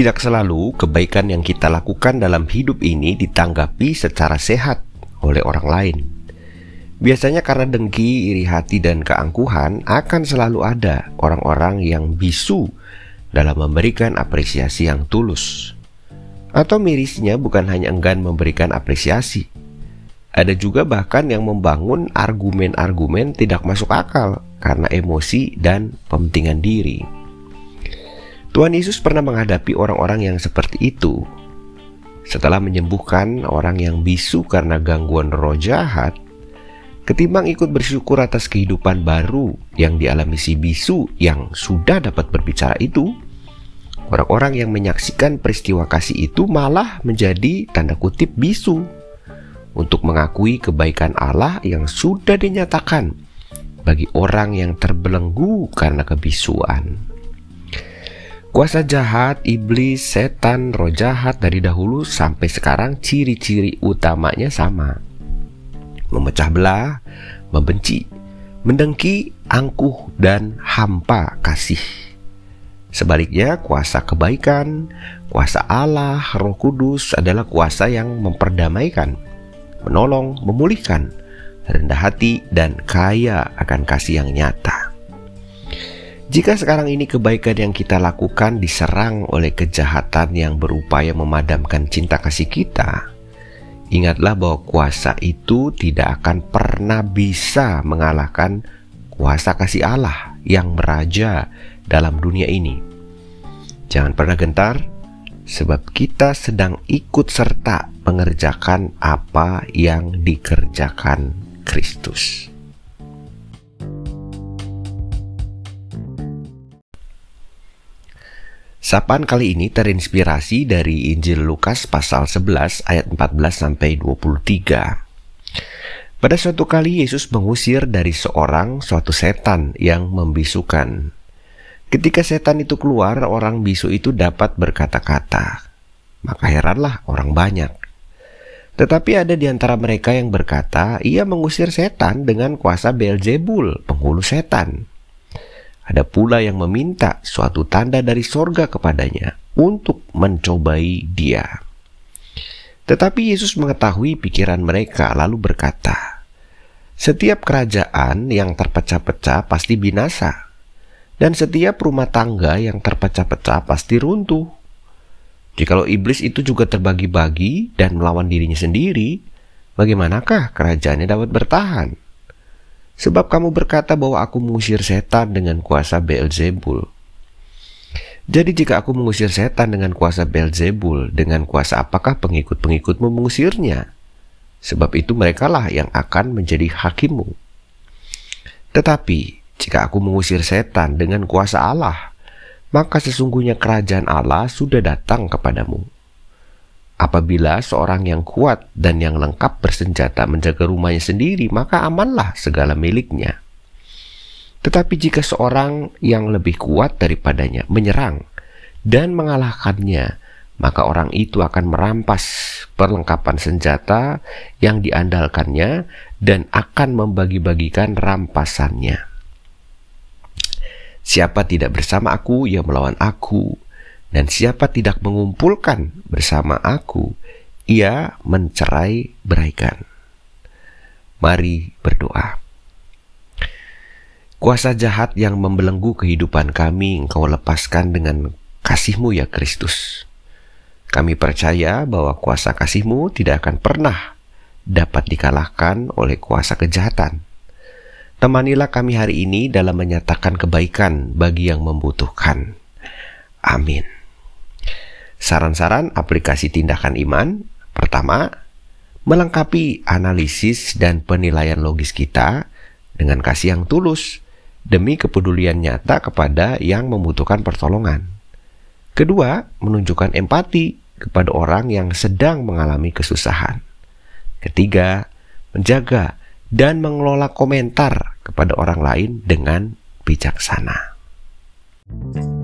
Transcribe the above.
Tidak selalu kebaikan yang kita lakukan dalam hidup ini ditanggapi secara sehat oleh orang lain. Biasanya karena dengki, iri hati, dan keangkuhan akan selalu ada orang-orang yang bisu dalam memberikan apresiasi yang tulus. Atau mirisnya bukan hanya enggan memberikan apresiasi. Ada juga bahkan yang membangun argumen-argumen tidak masuk akal karena emosi dan pementingan diri. Tuhan Yesus pernah menghadapi orang-orang yang seperti itu. Setelah menyembuhkan orang yang bisu karena gangguan roh jahat, ketimbang ikut bersyukur atas kehidupan baru yang dialami si bisu yang sudah dapat berbicara itu, orang-orang yang menyaksikan peristiwa kasih itu malah menjadi tanda kutip bisu untuk mengakui kebaikan Allah yang sudah dinyatakan bagi orang yang terbelenggu karena kebisuan. Kuasa jahat, iblis, setan, roh jahat dari dahulu sampai sekarang ciri-ciri utamanya sama. Memecah belah, membenci, mendengki, angkuh, dan hampa kasih. Sebaliknya, kuasa kebaikan, kuasa Allah, Roh Kudus adalah kuasa yang memperdamaikan, menolong, memulihkan, rendah hati, dan kaya akan kasih yang nyata. Jika sekarang ini kebaikan yang kita lakukan diserang oleh kejahatan yang berupaya memadamkan cinta kasih kita, ingatlah bahwa kuasa itu tidak akan pernah bisa mengalahkan kuasa kasih Allah yang meraja dalam dunia ini. Jangan pernah gentar, sebab kita sedang ikut serta mengerjakan apa yang dikerjakan Kristus. Sapaan kali ini terinspirasi dari Injil Lukas pasal 11 ayat 14 sampai 23. Pada suatu kali Yesus mengusir dari seorang suatu setan yang membisukan. Ketika setan itu keluar, orang bisu itu dapat berkata-kata. Maka heranlah orang banyak. Tetapi ada di antara mereka yang berkata, ia mengusir setan dengan kuasa Beelzebul, penghulu setan. Ada pula yang meminta suatu tanda dari sorga kepadanya untuk mencobai dia. Tetapi Yesus mengetahui pikiran mereka lalu berkata, Setiap kerajaan yang terpecah-pecah pasti binasa, dan setiap rumah tangga yang terpecah-pecah pasti runtuh. Jikalau iblis itu juga terbagi-bagi dan melawan dirinya sendiri, bagaimanakah kerajaannya dapat bertahan? Sebab kamu berkata bahwa aku mengusir setan dengan kuasa Beelzebul. Jadi jika aku mengusir setan dengan kuasa Beelzebul, dengan kuasa apakah pengikut-pengikutmu mengusirnya? Sebab itu merekalah yang akan menjadi hakimu. Tetapi jika aku mengusir setan dengan kuasa Allah, maka sesungguhnya kerajaan Allah sudah datang kepadamu. Apabila seorang yang kuat dan yang lengkap bersenjata menjaga rumahnya sendiri, maka amanlah segala miliknya. Tetapi jika seorang yang lebih kuat daripadanya menyerang dan mengalahkannya, maka orang itu akan merampas perlengkapan senjata yang diandalkannya dan akan membagi-bagikan rampasannya. Siapa tidak bersama aku, ia melawan aku dan siapa tidak mengumpulkan bersama aku, ia mencerai beraikan. Mari berdoa. Kuasa jahat yang membelenggu kehidupan kami, engkau lepaskan dengan kasihmu ya Kristus. Kami percaya bahwa kuasa kasihmu tidak akan pernah dapat dikalahkan oleh kuasa kejahatan. Temanilah kami hari ini dalam menyatakan kebaikan bagi yang membutuhkan. Amin. Saran-saran aplikasi tindakan iman pertama, melengkapi analisis dan penilaian logis kita dengan kasih yang tulus demi kepedulian nyata kepada yang membutuhkan pertolongan. Kedua, menunjukkan empati kepada orang yang sedang mengalami kesusahan. Ketiga, menjaga dan mengelola komentar kepada orang lain dengan bijaksana. thank you